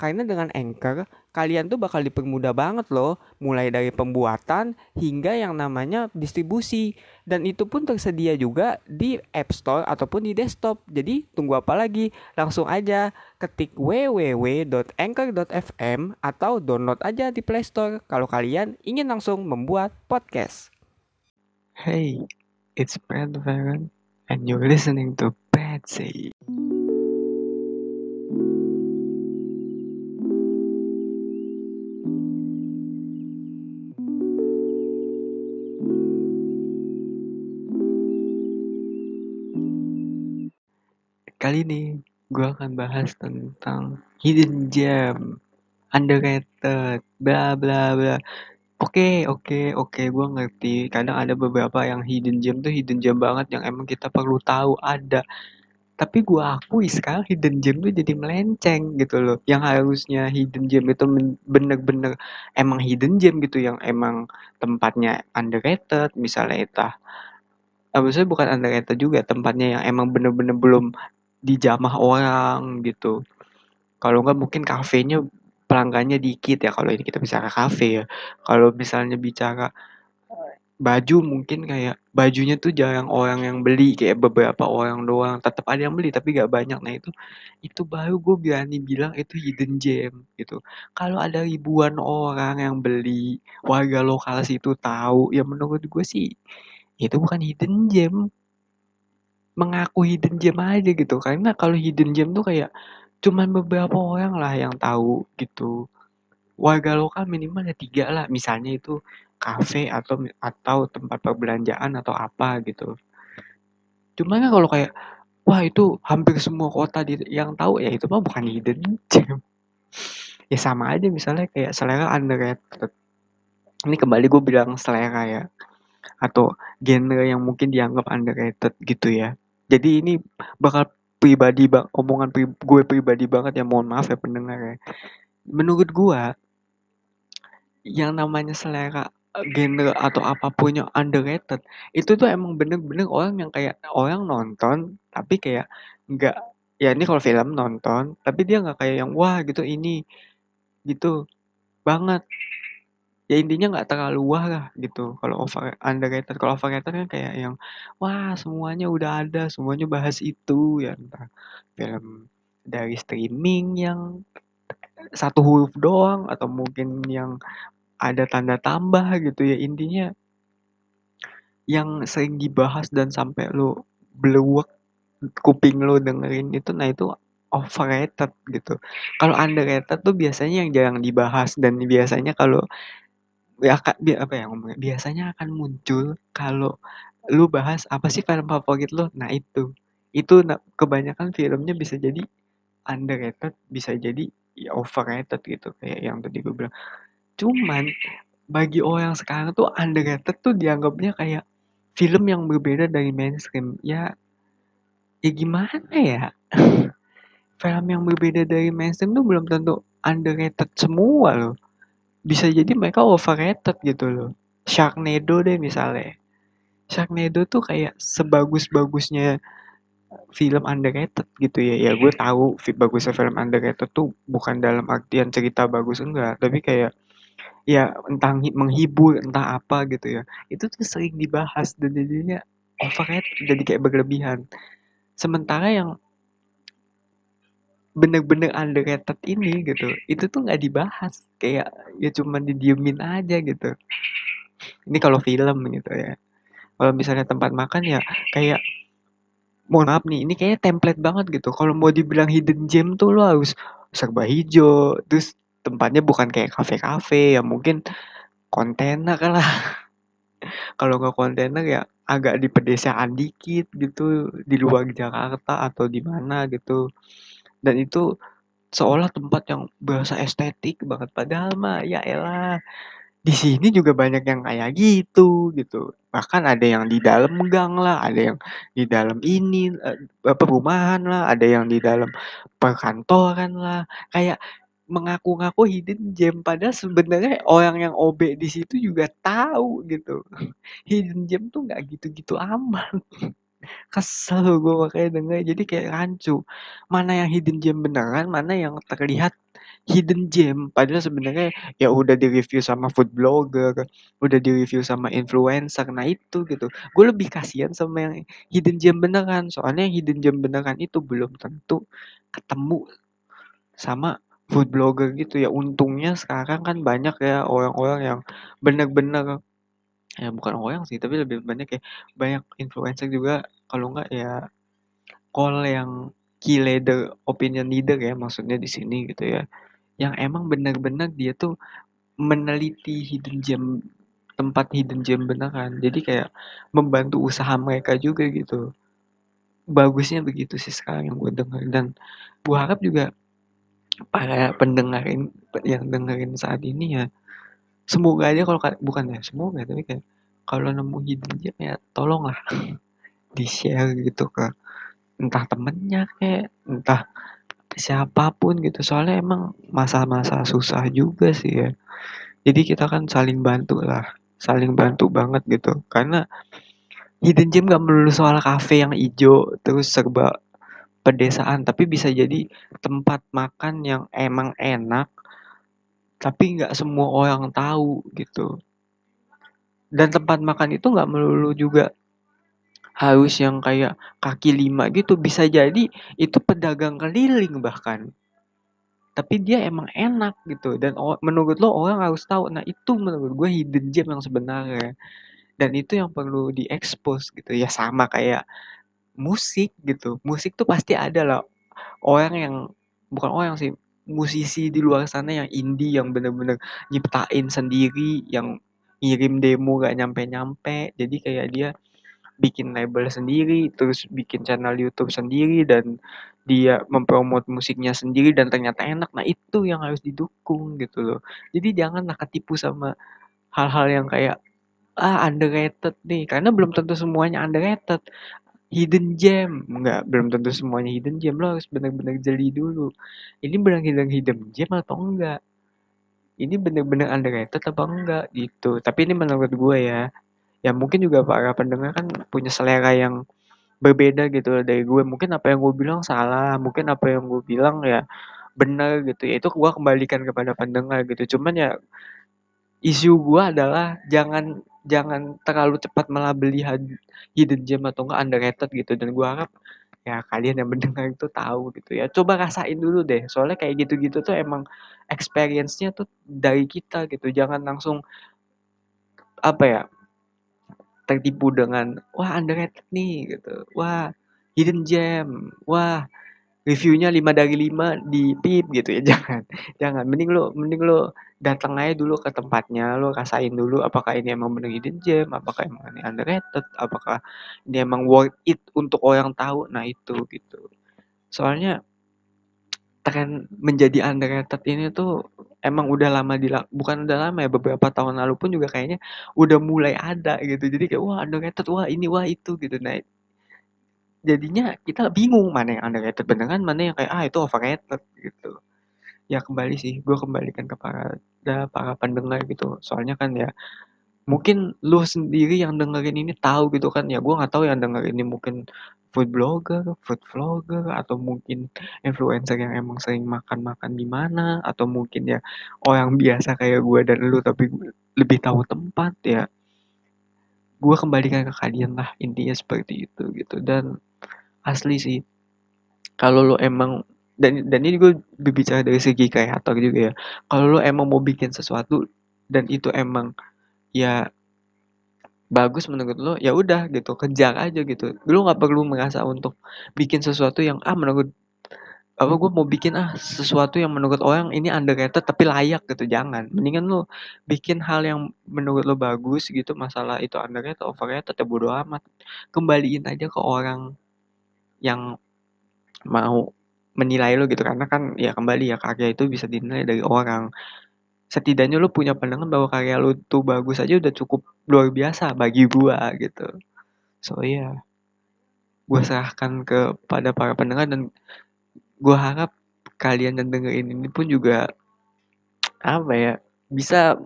Karena dengan Anchor, kalian tuh bakal dipermudah banget loh, mulai dari pembuatan hingga yang namanya distribusi. Dan itu pun tersedia juga di App Store ataupun di desktop. Jadi tunggu apa lagi? Langsung aja ketik www.anchor.fm atau download aja di Play Store kalau kalian ingin langsung membuat podcast. Hey, it's Brad Varen, and you're listening to Patsy. Kali ini gue akan bahas tentang hidden gem, underrated, bla bla bla. Oke, oke, oke, gue ngerti. Kadang ada beberapa yang hidden gem tuh hidden gem banget yang emang kita perlu tahu ada. Tapi gue akui sekarang hidden gem tuh jadi melenceng gitu loh. Yang harusnya hidden gem itu bener-bener emang hidden gem gitu yang emang tempatnya underrated misalnya itu. Eh, maksudnya bukan underrated juga tempatnya yang emang bener-bener belum dijamah orang gitu. Kalau nggak mungkin kafenya pelanggannya dikit ya. Kalau ini kita bicara kafe ya. Kalau misalnya bicara baju mungkin kayak bajunya tuh jarang orang yang beli. Kayak beberapa orang doang. Tetap ada yang beli tapi gak banyak. Nah itu itu baru gue berani bilang itu hidden gem gitu. Kalau ada ribuan orang yang beli warga lokal situ tahu ya menurut gue sih itu bukan hidden gem mengaku hidden gem aja gitu. Karena kalau hidden gem tuh kayak cuman beberapa orang lah yang tahu gitu. Warga lokal minimal ya tiga lah. Misalnya itu kafe atau atau tempat perbelanjaan atau apa gitu. Cuman kan kalau kayak wah itu hampir semua kota di, yang tahu ya itu mah bukan hidden gem. Ya sama aja misalnya kayak selera underrated. Ini kembali gue bilang selera ya. Atau genre yang mungkin dianggap underrated gitu ya jadi ini bakal pribadi bang omongan pri, gue pribadi banget ya mohon maaf ya pendengar ya. Menurut gue yang namanya selera genre atau apa pun yang underrated itu tuh emang bener-bener orang yang kayak orang nonton tapi kayak nggak ya ini kalau film nonton tapi dia nggak kayak yang wah gitu ini gitu banget ya intinya nggak terlalu wah lah gitu. Kalau over underrated. Kalau overrated kan kayak yang wah semuanya udah ada semuanya bahas itu. Ya entah film dari streaming yang satu huruf doang atau mungkin yang ada tanda tambah gitu ya. Intinya yang sering dibahas dan sampai lo blewek kuping lo dengerin itu nah itu overrated gitu. Kalau underrated tuh biasanya yang jarang dibahas dan biasanya kalau ya apa ya ngomongnya biasanya akan muncul kalau lu bahas apa sih film favorit lo nah itu. Itu kebanyakan filmnya bisa jadi underrated bisa jadi ya overrated gitu kayak yang tadi gue bilang. Cuman bagi orang sekarang tuh underrated tuh dianggapnya kayak film yang berbeda dari mainstream. Ya ya gimana ya? Film yang berbeda dari mainstream tuh belum tentu underrated semua loh bisa jadi mereka overrated gitu loh. Sharknado deh misalnya. Sharknado tuh kayak sebagus-bagusnya film underrated gitu ya. Ya gue tahu bagusnya film underrated tuh bukan dalam artian cerita bagus enggak, tapi kayak ya entah menghibur entah apa gitu ya. Itu tuh sering dibahas dan jadinya overrated jadi kayak berlebihan. Sementara yang bener-bener underrated ini gitu. Itu tuh nggak dibahas. Kayak ya cuma didiemin aja gitu. Ini kalau film gitu ya. Kalau misalnya tempat makan ya kayak mohon maaf nih ini kayaknya template banget gitu. Kalau mau dibilang hidden gem tuh lo harus serba hijau. Terus tempatnya bukan kayak kafe-kafe ya mungkin kontainer lah. Kalau nggak kontainer ya agak di pedesaan dikit gitu. Di luar Jakarta atau di mana gitu dan itu seolah tempat yang berasa estetik banget. Padahal mah ya elah di sini juga banyak yang kayak gitu gitu. Bahkan ada yang di dalam gang lah ada yang di dalam ini uh, perumahan lah ada yang di dalam perkantoran lah. Kayak mengaku-ngaku hidden gem. Padahal sebenarnya orang yang OB di situ juga tahu gitu. Hidden gem tuh nggak gitu-gitu amat kesel gue makanya denger jadi kayak rancu. Mana yang hidden gem beneran mana yang terlihat hidden gem. Padahal sebenarnya ya udah di review sama food blogger udah di review sama influencer nah itu gitu. Gue lebih kasihan sama yang hidden gem beneran soalnya yang hidden gem beneran itu belum tentu ketemu sama food blogger gitu. Ya untungnya sekarang kan banyak ya orang-orang yang bener-bener ya bukan orang sih tapi lebih banyak ya banyak influencer juga kalau enggak ya call yang key leader opinion leader ya maksudnya di sini gitu ya. Yang emang benar-benar dia tuh meneliti hidden gem tempat hidden gem beneran. Jadi kayak membantu usaha mereka juga gitu. Bagusnya begitu sih sekarang yang gue dengar dan gue harap juga para pendengarin yang dengerin saat ini ya semoga aja kalau bukan ya semoga tapi kayak kalau nemu hidden gem ya tolonglah di share gitu ke entah temennya kayak entah siapa pun gitu. Soalnya emang masa-masa susah juga sih ya. Jadi kita kan saling bantu lah saling bantu banget gitu. Karena hidden gem gak melulu soal cafe yang hijau terus serba pedesaan tapi bisa jadi tempat makan yang emang enak tapi nggak semua orang tahu gitu. Dan tempat makan itu nggak melulu juga harus yang kayak kaki lima gitu. Bisa jadi itu pedagang keliling bahkan. Tapi dia emang enak gitu. Dan menurut lo orang harus tahu. Nah itu menurut gue hidden gem yang sebenarnya. Dan itu yang perlu diekspos gitu. Ya sama kayak musik gitu. Musik tuh pasti ada lah. Orang yang bukan orang sih musisi di luar sana yang indie yang bener-bener nyiptain sendiri yang ngirim demo gak nyampe-nyampe. Jadi kayak dia bikin label sendiri terus bikin channel YouTube sendiri dan dia mempromot musiknya sendiri dan ternyata enak. Nah itu yang harus didukung gitu loh. Jadi janganlah ketipu sama hal-hal yang kayak ah underrated nih. Karena belum tentu semuanya underrated hidden gem. Enggak belum tentu semuanya hidden gem. Lo harus benar-benar jeli dulu. Ini benar benar hidden gem atau enggak ini benar-benar underrated apa enggak gitu. Tapi ini menurut gue ya. Ya mungkin juga para pendengar kan punya selera yang berbeda gitu dari gue. Mungkin apa yang gue bilang salah. Mungkin apa yang gue bilang ya benar gitu. Ya itu gue kembalikan kepada pendengar gitu. Cuman ya isu gue adalah jangan jangan terlalu cepat melabeli hidden gem atau enggak underrated gitu. Dan gue harap ya kalian yang mendengar itu tahu gitu ya. Coba rasain dulu deh. Soalnya kayak gitu-gitu tuh emang experience-nya tuh dari kita gitu. Jangan langsung apa ya tertipu dengan wah underrated nih gitu. Wah hidden gem. Wah reviewnya 5 dari 5 di pip gitu ya. Jangan jangan. Mending lo mending lo datang aja dulu ke tempatnya lo rasain dulu apakah ini emang bener hidden gem apakah emang ini underrated apakah ini emang worth it untuk orang tahu. Nah itu gitu. Soalnya tren menjadi underrated ini tuh emang udah lama di bukan udah lama ya beberapa tahun lalu pun juga kayaknya udah mulai ada gitu. Jadi kayak wah underrated wah ini wah itu gitu. Nah jadinya kita bingung mana yang underrated beneran mana yang kayak ah itu overrated gitu. Ya kembali sih gue kembalikan kepada para pendengar gitu. Soalnya kan ya mungkin lu sendiri yang dengerin ini tahu gitu kan. Ya gue nggak tahu yang dengerin ini mungkin food blogger, food vlogger, atau mungkin influencer yang emang sering makan-makan di mana, atau mungkin ya orang biasa kayak gue dan lu tapi lebih tahu tempat ya. Gue kembalikan ke kalian lah intinya seperti itu gitu. Dan asli sih kalau lo emang dan dan ini gue berbicara dari segi kreator juga ya kalau lo emang mau bikin sesuatu dan itu emang ya bagus menurut lo ya udah gitu kejar aja gitu. Lo nggak perlu merasa untuk bikin sesuatu yang ah menurut apa gue mau bikin ah sesuatu yang menurut orang ini underrated tapi layak gitu jangan. Mendingan lo bikin hal yang menurut lo bagus gitu masalah itu underrated overrated ya bodo amat. Kembaliin aja ke orang yang mau menilai lo gitu karena kan ya kembali ya karya itu bisa dinilai dari orang. Setidaknya lo punya pandangan bahwa karya lo tuh bagus aja udah cukup luar biasa bagi gua gitu. So ya yeah. gue serahkan kepada para pendengar dan gue harap kalian yang dengerin ini pun juga apa ya bisa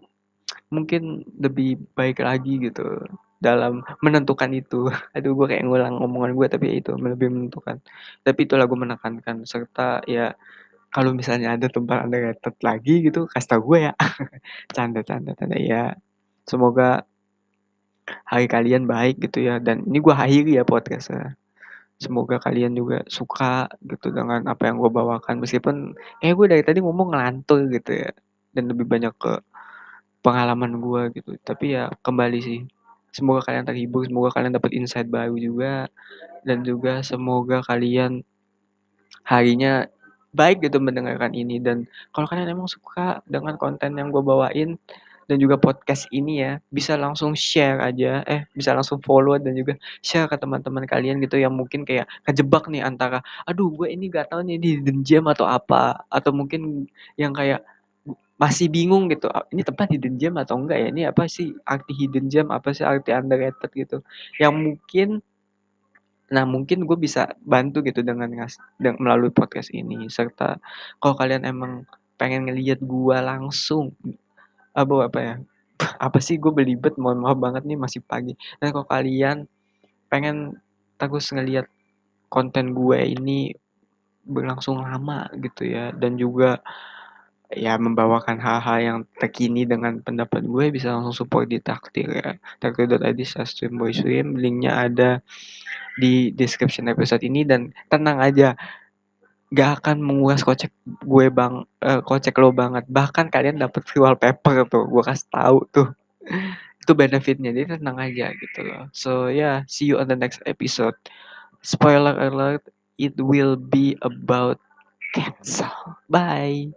mungkin lebih baik lagi gitu dalam menentukan itu. Aduh gue kayak ngulang omongan gue tapi ya itu lebih menentukan. Tapi itu lagu menekankan serta ya kalau misalnya ada tempat underrated lagi gitu kasih tau gue ya. Canda canda canda ya. Semoga hari kalian baik gitu ya dan ini gue akhiri ya podcastnya semoga kalian juga suka gitu dengan apa yang gue bawakan. Meskipun eh gue dari tadi ngomong ngelantur gitu ya dan lebih banyak ke pengalaman gue gitu. Tapi ya kembali sih semoga kalian terhibur semoga kalian dapat insight baru juga dan juga semoga kalian harinya baik gitu mendengarkan ini. Dan kalau kalian emang suka dengan konten yang gue bawain dan juga podcast ini ya bisa langsung share aja eh bisa langsung follow dan juga share ke teman-teman kalian gitu yang mungkin kayak kejebak nih antara aduh gue ini gak tahu nih di gem atau apa atau mungkin yang kayak masih bingung gitu ini tempat hidden gem atau enggak ya? Ini apa sih arti hidden gem apa sih arti underrated? gitu. Yang mungkin nah mungkin gue bisa bantu gitu dengan dengan melalui podcast ini serta kalau kalian emang pengen ngelihat gue langsung abu apa ya? Apa sih? Gue belibet mohon maaf banget nih masih pagi. Dan kalau kalian pengen terus ngelihat konten gue ini berlangsung lama gitu ya dan juga ya membawakan hal-hal yang terkini dengan pendapat gue bisa langsung support di takdir ya. Takdir.id stream boy swim linknya ada di description episode ini. Dan tenang aja gak akan menguras kocek gue bang uh, kocek lo banget. Bahkan kalian dapat free wallpaper tuh gue kasih tahu tuh. Itu benefitnya jadi tenang aja gitu loh. So yeah see you on the next episode. Spoiler alert it will be about cancel. Bye